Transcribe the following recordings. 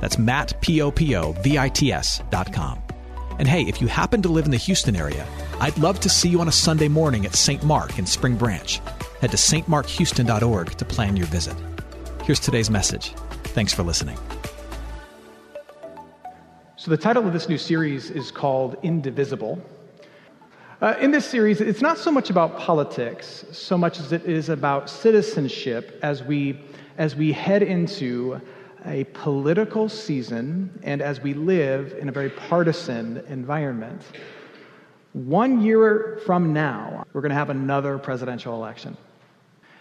That's Matt, P-O-P-O-V-I-T-S dot com. And hey, if you happen to live in the Houston area, I'd love to see you on a Sunday morning at St. Mark in Spring Branch. Head to stmarkhouston.org to plan your visit. Here's today's message. Thanks for listening. So, the title of this new series is called Indivisible. Uh, in this series, it's not so much about politics, so much as it is about citizenship as we, as we head into a political season and as we live in a very partisan environment. One year from now, we're going to have another presidential election.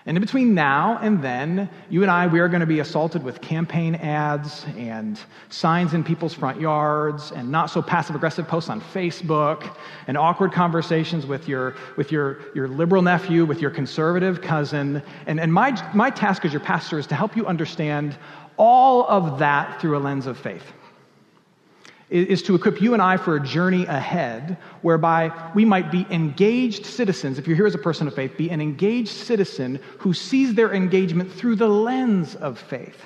And in between now and then, you and I, we are going to be assaulted with campaign ads and signs in people's front yards and not so passive aggressive posts on Facebook and awkward conversations with your, with your, your liberal nephew, with your conservative cousin. And, and my, my task as your pastor is to help you understand all of that through a lens of faith. Is to equip you and I for a journey ahead whereby we might be engaged citizens. If you're here as a person of faith, be an engaged citizen who sees their engagement through the lens of faith.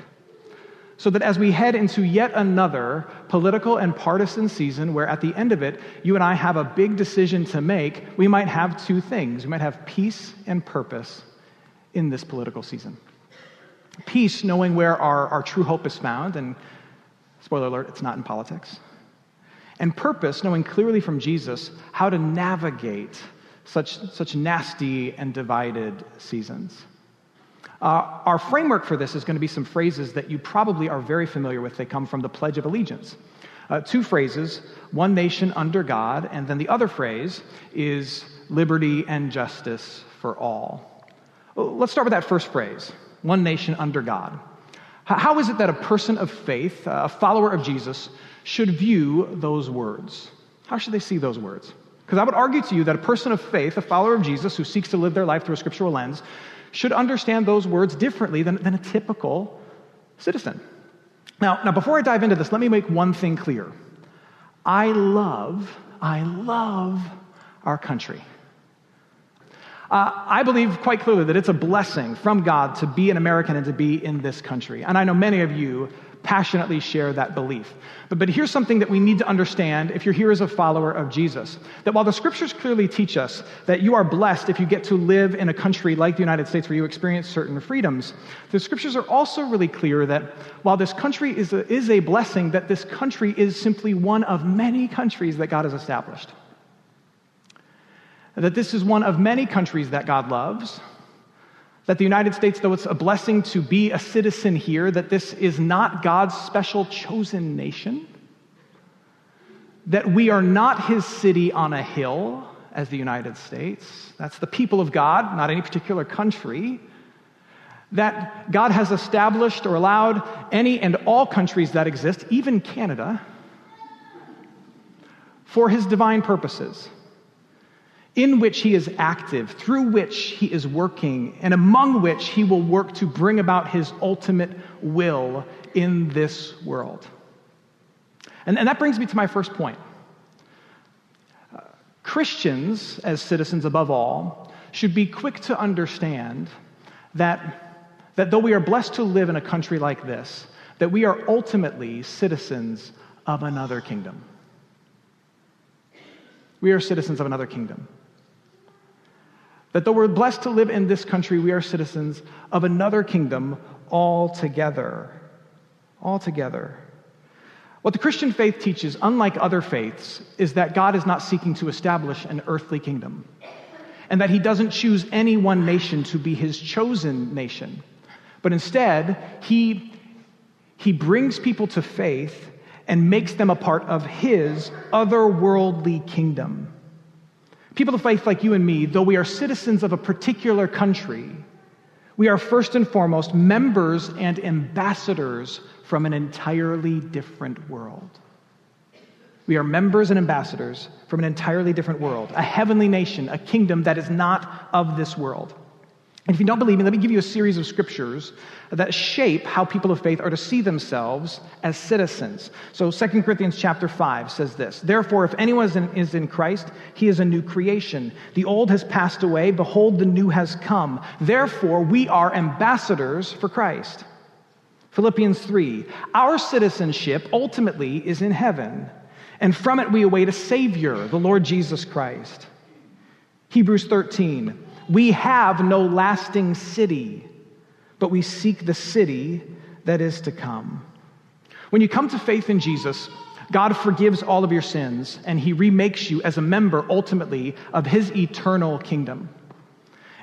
So that as we head into yet another political and partisan season, where at the end of it, you and I have a big decision to make, we might have two things. We might have peace and purpose in this political season. Peace, knowing where our, our true hope is found, and spoiler alert, it's not in politics. And purpose, knowing clearly from Jesus how to navigate such, such nasty and divided seasons. Uh, our framework for this is going to be some phrases that you probably are very familiar with. They come from the Pledge of Allegiance. Uh, two phrases one nation under God, and then the other phrase is liberty and justice for all. Let's start with that first phrase one nation under God. How is it that a person of faith, a follower of Jesus, should view those words? How should they see those words? Because I would argue to you that a person of faith, a follower of Jesus who seeks to live their life through a scriptural lens, should understand those words differently than, than a typical citizen. Now, now, before I dive into this, let me make one thing clear. I love, I love our country. Uh, I believe quite clearly that it's a blessing from God to be an American and to be in this country. And I know many of you passionately share that belief. But, but here's something that we need to understand if you're here as a follower of Jesus that while the scriptures clearly teach us that you are blessed if you get to live in a country like the United States where you experience certain freedoms, the scriptures are also really clear that while this country is a, is a blessing, that this country is simply one of many countries that God has established that this is one of many countries that God loves, that the United States, though it's a blessing to be a citizen here, that this is not God's special chosen nation, that we are not his city on a hill as the United States. That's the people of God, not any particular country. That God has established or allowed any and all countries that exist, even Canada, for his divine purposes in which he is active, through which he is working, and among which he will work to bring about his ultimate will in this world. And, and that brings me to my first point. Uh, Christians, as citizens above all, should be quick to understand that, that though we are blessed to live in a country like this, that we are ultimately citizens of another kingdom. We are citizens of another kingdom. That though we're blessed to live in this country, we are citizens of another kingdom altogether. Altogether. What the Christian faith teaches, unlike other faiths, is that God is not seeking to establish an earthly kingdom, and that He doesn't choose any one nation to be His chosen nation, but instead, He, he brings people to faith and makes them a part of His otherworldly kingdom. People of faith like you and me, though we are citizens of a particular country, We are first and foremost members and ambassadors from an entirely different world. We are members and ambassadors from an entirely different world, a heavenly nation, a kingdom that is not of this world. And if you don't believe me, let me give you a series of scriptures that shape how people of faith are to see themselves as citizens. So 2 Corinthians chapter 5 says this Therefore, if anyone is in, is in Christ, he is a new creation. The old has passed away, behold, the new has come. Therefore, we are ambassadors for Christ. Philippians 3 Our citizenship ultimately is in heaven, and from it we await a Savior, the Lord Jesus Christ. Hebrews 13 we have no lasting city, but we seek the city that is to come. When you come to faith in Jesus, God forgives all of your sins and he remakes you as a member ultimately of his eternal kingdom.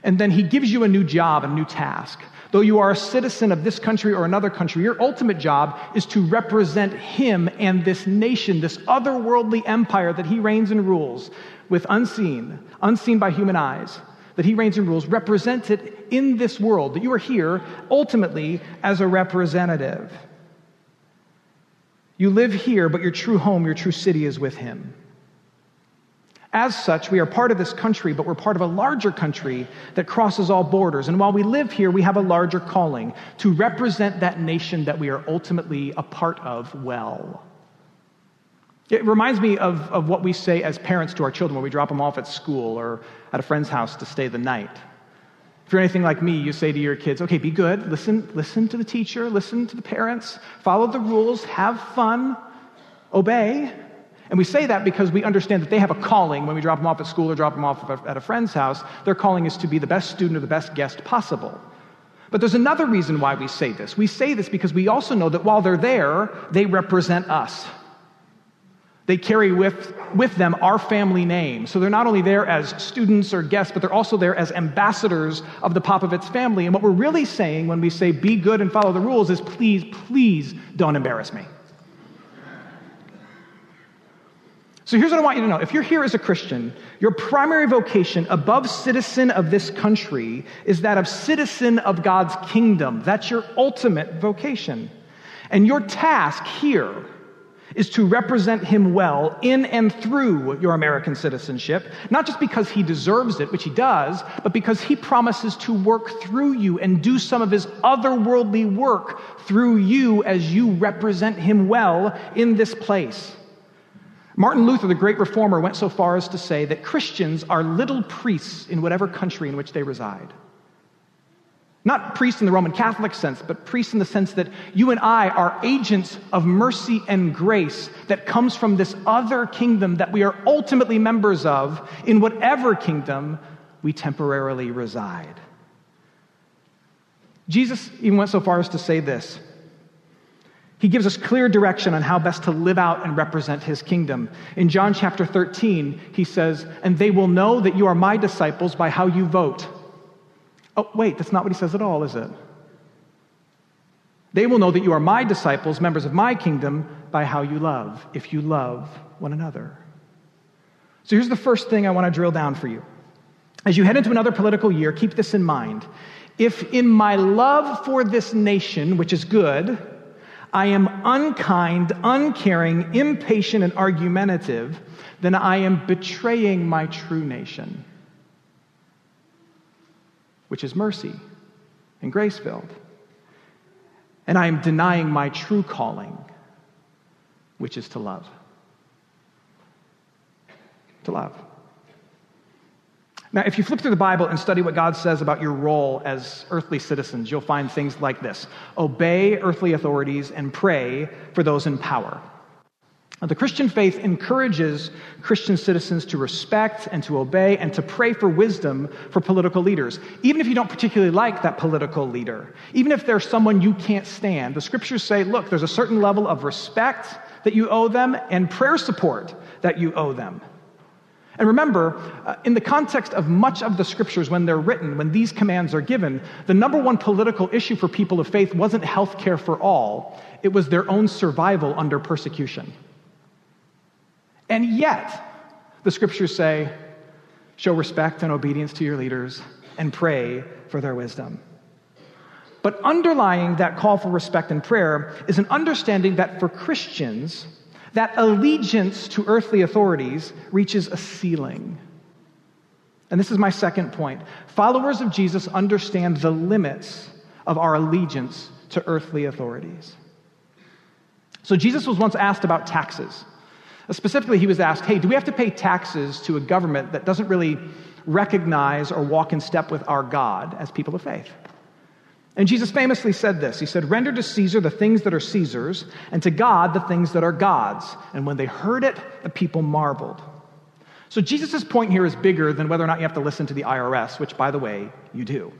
And then he gives you a new job, a new task. Though you are a citizen of this country or another country, your ultimate job is to represent him and this nation, this otherworldly empire that he reigns and rules with unseen, unseen by human eyes that he reigns and rules represented in this world, that you are here ultimately as a representative. You live here, but your true home, your true city is with him. As such, we are part of this country, but we're part of a larger country that crosses all borders. And while we live here, we have a larger calling to represent that nation that we are ultimately a part of well. It reminds me of, of what we say as parents to our children when we drop them off at school or at a friend's house to stay the night. If you're anything like me, you say to your kids, okay, be good, listen, listen to the teacher, listen to the parents, follow the rules, have fun, obey. And we say that because we understand that they have a calling when we drop them off at school or drop them off at a friend's house. Their calling is to be the best student or the best guest possible. But there's another reason why we say this. We say this because we also know that while they're there, they represent us. They carry with, with them our family name. So they're not only there as students or guests, but they're also there as ambassadors of the Popovits family. And what we're really saying when we say be good and follow the rules is please, please don't embarrass me. So here's what I want you to know. If you're here as a Christian, your primary vocation above citizen of this country is that of citizen of God's kingdom. That's your ultimate vocation. And your task here is to represent him well in and through your American citizenship, not just because he deserves it, which he does, but because he promises to work through you and do some of his otherworldly work through you as you represent him well in this place. Martin Luther, the great reformer, went so far as to say that Christians are little priests in whatever country in which they reside. Not priests in the Roman Catholic sense, but priests in the sense that you and I are agents of mercy and grace that comes from this other kingdom that we are ultimately members of in whatever kingdom we temporarily reside. Jesus even went so far as to say this. He gives us clear direction on how best to live out and represent his kingdom. In John chapter 13, he says, And they will know that you are my disciples by how you vote. Oh, wait, that's not what he says at all, is it? They will know that you are my disciples, members of my kingdom, by how you love, if you love one another. So here's the first thing I want to drill down for you. As you head into another political year, keep this in mind. If in my love for this nation, which is good, I am unkind, uncaring, impatient, and argumentative, then I am betraying my true nation which is mercy and grace filled. And I am denying my true calling, which is to love. To love. Now, if you flip through the Bible and study what God says about your role as earthly citizens, you'll find things like this obey earthly authorities and pray for those in power. The Christian faith encourages Christian citizens to respect and to obey and to pray for wisdom for political leaders, even if you don't particularly like that political leader, even if they're someone you can't stand. The scriptures say, look, there's a certain level of respect that you owe them and prayer support that you owe them. And remember, uh, in the context of much of the scriptures, when they're written, when these commands are given, the number one political issue for people of faith wasn't health care for all, it was their own survival under persecution. And yet, the scriptures say, show respect and obedience to your leaders and pray for their wisdom. But underlying that call for respect and prayer is an understanding that for Christians, that allegiance to earthly authorities reaches a ceiling. And this is my second point. Followers of Jesus understand the limits of our allegiance to earthly authorities. So Jesus was once asked about taxes. Specifically, he was asked, Hey, do we have to pay taxes to a government that doesn't really recognize or walk in step with our God as people of faith? And Jesus famously said this He said, Render to Caesar the things that are Caesar's, and to God the things that are God's. And when they heard it, the people marveled. So Jesus' point here is bigger than whether or not you have to listen to the IRS, which, by the way, you do.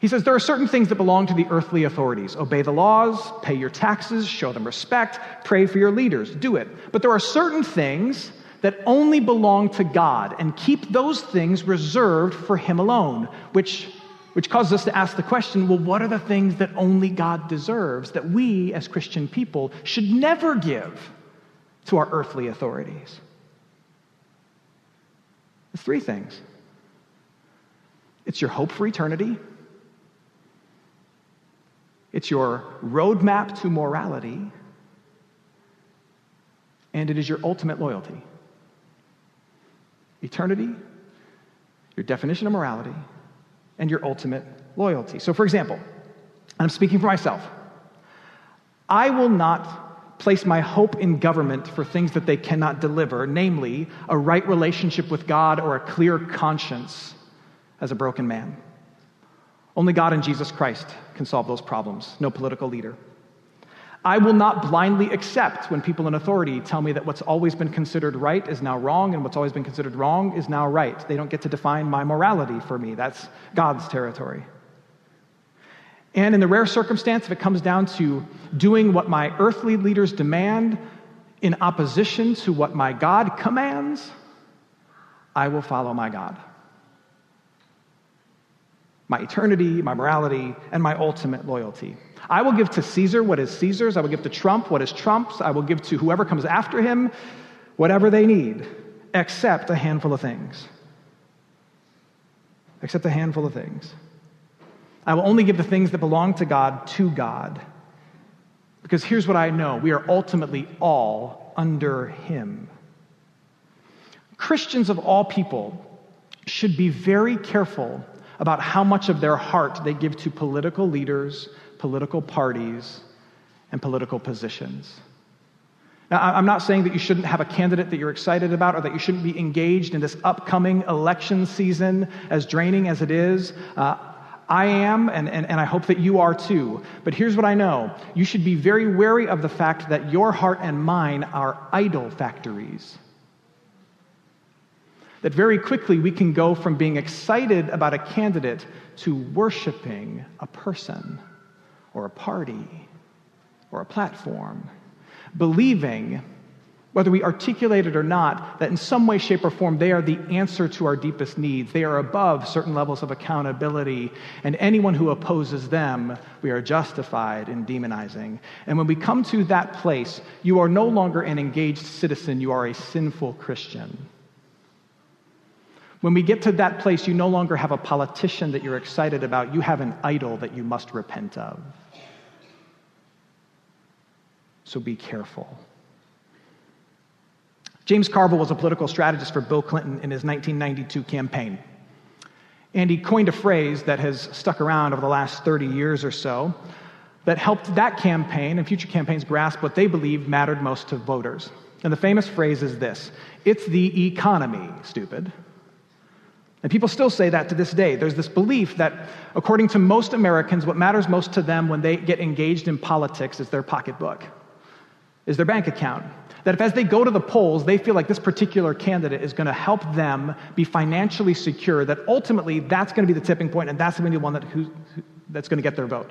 He says there are certain things that belong to the earthly authorities. Obey the laws, pay your taxes, show them respect, pray for your leaders, do it. But there are certain things that only belong to God, and keep those things reserved for Him alone, which, which causes us to ask the question well, what are the things that only God deserves that we as Christian people should never give to our earthly authorities? It's three things it's your hope for eternity it's your roadmap to morality, and it is your ultimate loyalty. Eternity, your definition of morality, and your ultimate loyalty. So, for example, I'm speaking for myself. I will not place my hope in government for things that they cannot deliver, namely a right relationship with God or a clear conscience as a broken man. Only God and Jesus Christ can solve those problems, no political leader. I will not blindly accept when people in authority tell me that what's always been considered right is now wrong and what's always been considered wrong is now right. They don't get to define my morality for me. That's God's territory. And in the rare circumstance, if it comes down to doing what my earthly leaders demand in opposition to what my God commands, I will follow my God my eternity, my morality, and my ultimate loyalty. I will give to Caesar what is Caesar's. I will give to Trump what is Trump's. I will give to whoever comes after him whatever they need, except a handful of things. Except a handful of things. I will only give the things that belong to God to God. Because here's what I know we are ultimately all under Him. Christians of all people should be very careful about how much of their heart they give to political leaders, political parties, and political positions. Now, I'm not saying that you shouldn't have a candidate that you're excited about or that you shouldn't be engaged in this upcoming election season, as draining as it is. Uh, I am, and, and, and I hope that you are too. But here's what I know you should be very wary of the fact that your heart and mine are idol factories. That very quickly we can go from being excited about a candidate to worshiping a person or a party or a platform, believing, whether we articulate it or not, that in some way, shape, or form they are the answer to our deepest needs. They are above certain levels of accountability, and anyone who opposes them, we are justified in demonizing. And when we come to that place, you are no longer an engaged citizen, you are a sinful Christian. When we get to that place, you no longer have a politician that you're excited about, you have an idol that you must repent of. So be careful. James Carville was a political strategist for Bill Clinton in his 1992 campaign. And he coined a phrase that has stuck around over the last 30 years or so that helped that campaign and future campaigns grasp what they believed mattered most to voters. And the famous phrase is this it's the economy, stupid. And people still say that to this day. There's this belief that, according to most Americans, what matters most to them when they get engaged in politics is their pocketbook, is their bank account. That if as they go to the polls, they feel like this particular candidate is going to help them be financially secure, that ultimately that's going to be the tipping point and that's going to be the one that, who, that's going to get their vote.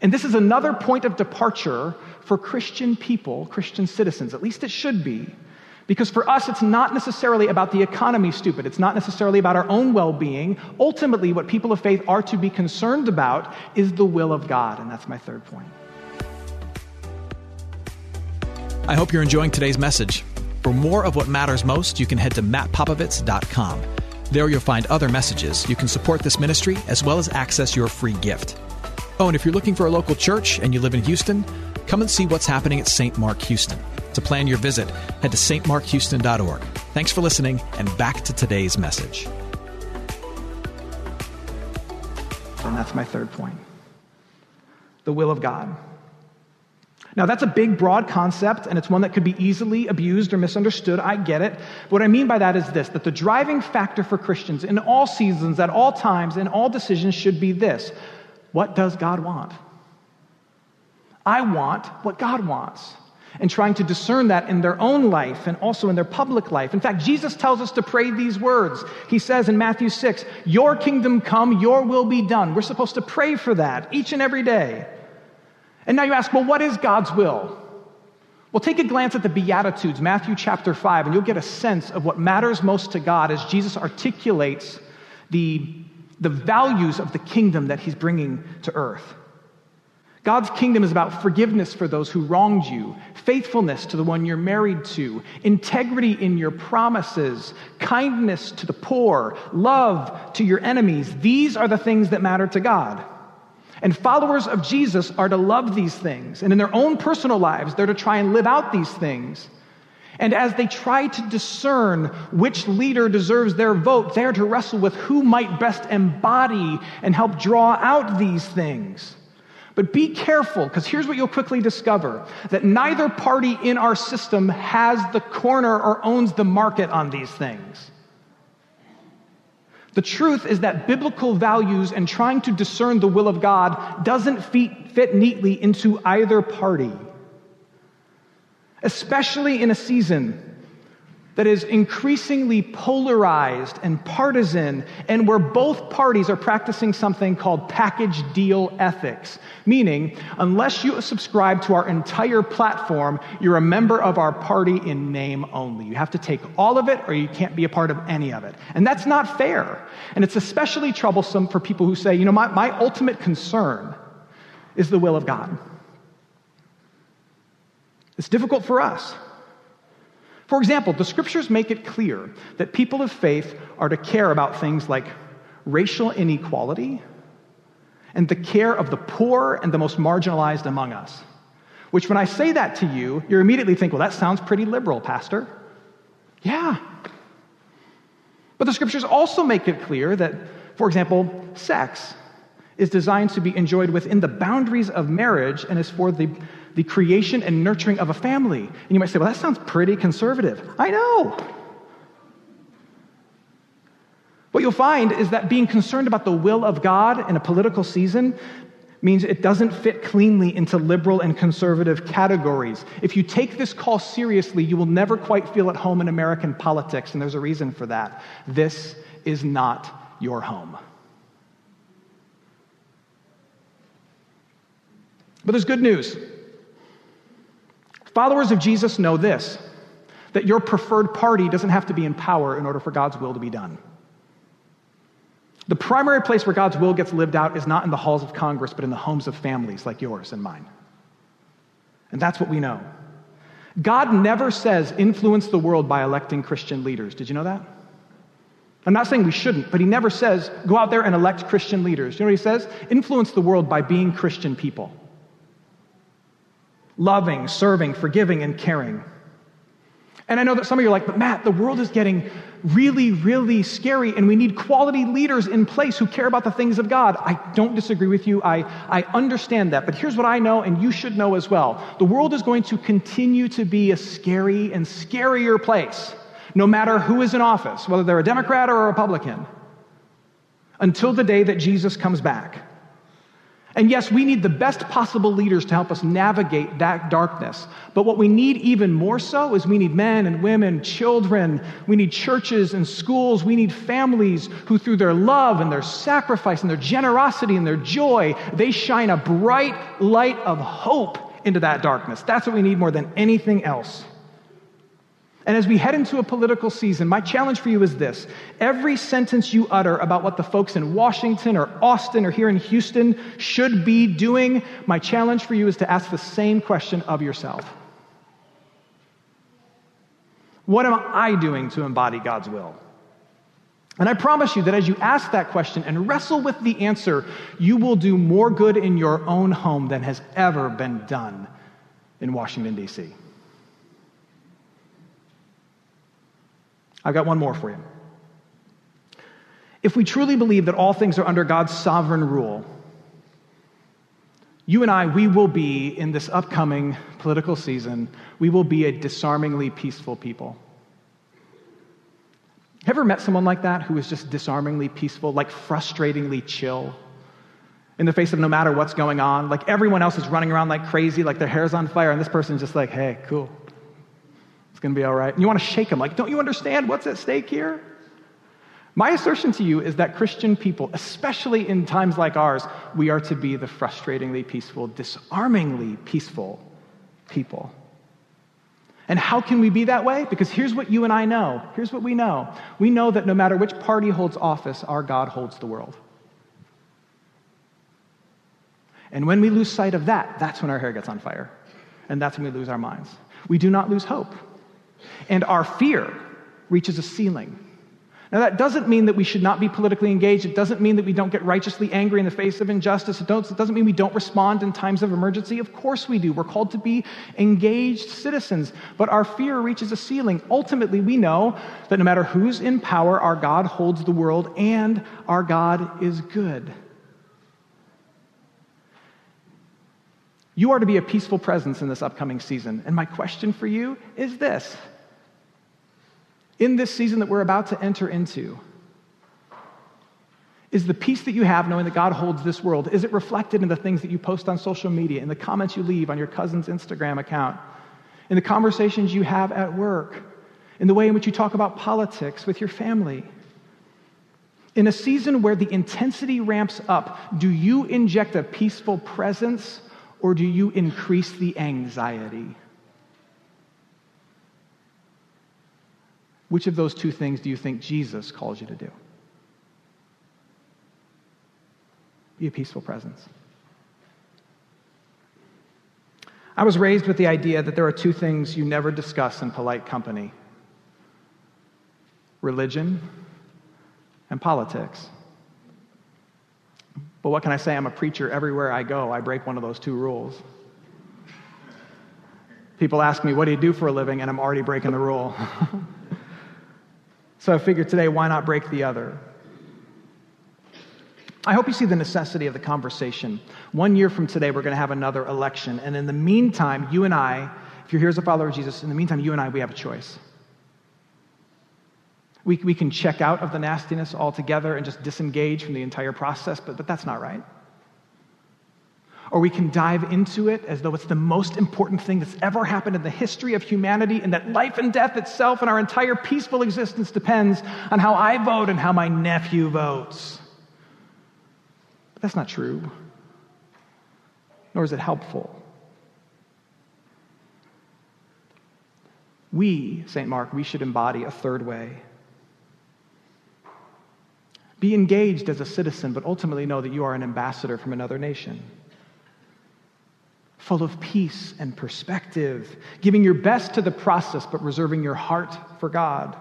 And this is another point of departure for Christian people, Christian citizens, at least it should be, because for us, it's not necessarily about the economy, stupid. It's not necessarily about our own well being. Ultimately, what people of faith are to be concerned about is the will of God. And that's my third point. I hope you're enjoying today's message. For more of what matters most, you can head to mattpopovits.com. There you'll find other messages. You can support this ministry as well as access your free gift. Oh, and if you're looking for a local church and you live in Houston, come and see what's happening at St. Mark Houston. To plan your visit, head to stmarkhouston.org. Thanks for listening, and back to today's message. And that's my third point the will of God. Now, that's a big, broad concept, and it's one that could be easily abused or misunderstood. I get it. But what I mean by that is this that the driving factor for Christians in all seasons, at all times, in all decisions should be this What does God want? I want what God wants. And trying to discern that in their own life and also in their public life. In fact, Jesus tells us to pray these words. He says in Matthew 6, Your kingdom come, your will be done. We're supposed to pray for that each and every day. And now you ask, well, what is God's will? Well, take a glance at the Beatitudes, Matthew chapter 5, and you'll get a sense of what matters most to God as Jesus articulates the, the values of the kingdom that he's bringing to earth. God's kingdom is about forgiveness for those who wronged you, faithfulness to the one you're married to, integrity in your promises, kindness to the poor, love to your enemies. These are the things that matter to God. And followers of Jesus are to love these things. And in their own personal lives, they're to try and live out these things. And as they try to discern which leader deserves their vote, they're to wrestle with who might best embody and help draw out these things. But be careful, because here's what you'll quickly discover that neither party in our system has the corner or owns the market on these things. The truth is that biblical values and trying to discern the will of God doesn't fit neatly into either party, especially in a season that is increasingly polarized and partisan, and where both parties are practicing something called package deal ethics. Meaning, unless you subscribe to our entire platform, you're a member of our party in name only. You have to take all of it, or you can't be a part of any of it. And that's not fair. And it's especially troublesome for people who say, you know, my, my ultimate concern is the will of God. It's difficult for us. For example, the scriptures make it clear that people of faith are to care about things like racial inequality and the care of the poor and the most marginalized among us. Which, when I say that to you, you immediately think, well, that sounds pretty liberal, Pastor. Yeah. But the scriptures also make it clear that, for example, sex is designed to be enjoyed within the boundaries of marriage and is for the the creation and nurturing of a family. And you might say, well, that sounds pretty conservative. I know. What you'll find is that being concerned about the will of God in a political season means it doesn't fit cleanly into liberal and conservative categories. If you take this call seriously, you will never quite feel at home in American politics, and there's a reason for that. This is not your home. But there's good news. Followers of Jesus know this that your preferred party doesn't have to be in power in order for God's will to be done. The primary place where God's will gets lived out is not in the halls of Congress, but in the homes of families like yours and mine. And that's what we know. God never says influence the world by electing Christian leaders. Did you know that? I'm not saying we shouldn't, but he never says go out there and elect Christian leaders. You know what he says? Influence the world by being Christian people loving, serving, forgiving, and caring. And I know that some of you are like, but Matt, the world is getting really, really scary, and we need quality leaders in place who care about the things of God. I don't disagree with you. I, I understand that. But here's what I know, and you should know as well the world is going to continue to be a scary and scarier place, no matter who is in office, whether they're a Democrat or a Republican, until the day that Jesus comes back. And yes, we need the best possible leaders to help us navigate that darkness. But what we need even more so is we need men and women, children. We need churches and schools. We need families who, through their love and their sacrifice and their generosity and their joy, they shine a bright light of hope into that darkness. That's what we need more than anything else. And as we head into a political season, my challenge for you is this every sentence you utter about what the folks in Washington or Austin or here in Houston should be doing, my challenge for you is to ask the same question of yourself What am I doing to embody God's will? And I promise you that as you ask that question and wrestle with the answer, you will do more good in your own home than has ever been done in Washington, D.C. I've got one more for you. If we truly believe that all things are under God's sovereign rule, you and I, we will be, in this upcoming political season, we will be a disarmingly peaceful people. Have you ever met someone like that who is just disarmingly peaceful, like frustratingly chill? In the face of no matter what's going on, like everyone else is running around like crazy, like their hair's on fire, and this person's just like, hey, cool. It's gonna be all right. And you wanna shake them, like, don't you understand what's at stake here? My assertion to you is that Christian people, especially in times like ours, we are to be the frustratingly peaceful, disarmingly peaceful people. And how can we be that way? Because here's what you and I know. Here's what we know. We know that no matter which party holds office, our God holds the world. And when we lose sight of that, that's when our hair gets on fire. And that's when we lose our minds. We do not lose hope. And our fear reaches a ceiling. Now, that doesn't mean that we should not be politically engaged. It doesn't mean that we don't get righteously angry in the face of injustice. It, it, doesn't mean we don't respond in times of emergency. Of course we do. We're called to be engaged citizens. But our fear reaches a ceiling. Ultimately, we know that no matter who's in power, our God holds the world and our God is good. You are to be a peaceful presence in this upcoming season. And my question for you is this in this season that we're about to enter into? Is the peace that you have knowing that God holds this world, is it reflected in the things that you post on social media, in the comments you leave on your cousin's Instagram account, in the conversations you have at work, in the way in which you talk about politics with your family? In a season where the intensity ramps up, do you inject a peaceful presence or do you increase the anxiety? Which of those two things do you think Jesus calls you to do? Be a peaceful presence. I was raised with the idea that there are two things you never discuss in polite company religion and politics. But what can I say? I'm a preacher. Everywhere I go, I break one of those two rules. People ask me, What do you do for a living? And I'm already breaking the rule. So I figured today, why not break the other? I hope you see the necessity of the conversation. One year from today, we're going to have another election. And in the meantime, you and I, if you're here as a follower of Jesus, in the meantime, you and I, we have a choice. We, we can check out of the nastiness altogether and just disengage from the entire process, but, but that's not right or we can dive into it as though it's the most important thing that's ever happened in the history of humanity, and that life and death itself and our entire peaceful existence depends on how I vote and how my nephew votes. But that's not true, nor is it helpful. We, St. Mark, we should embody a third way. Be engaged as a citizen, but ultimately know that you are an ambassador from another nation full of peace and perspective, giving your best to the process, but reserving your heart for God.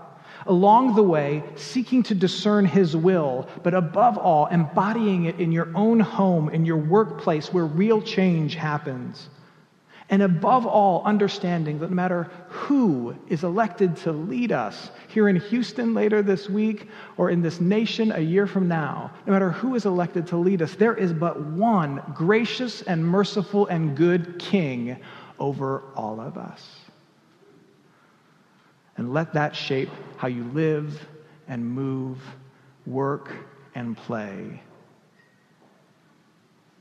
Along the way, seeking to discern His will, but above all, embodying it in your own home, in your workplace where real change happens. And above all, understanding that no matter who is elected to lead us here in Houston later this week or in this nation a year from now, no matter who is elected to lead us, there is but one gracious and merciful and good king over all of us. And let that shape how you live and move, work and play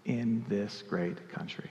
in this great country.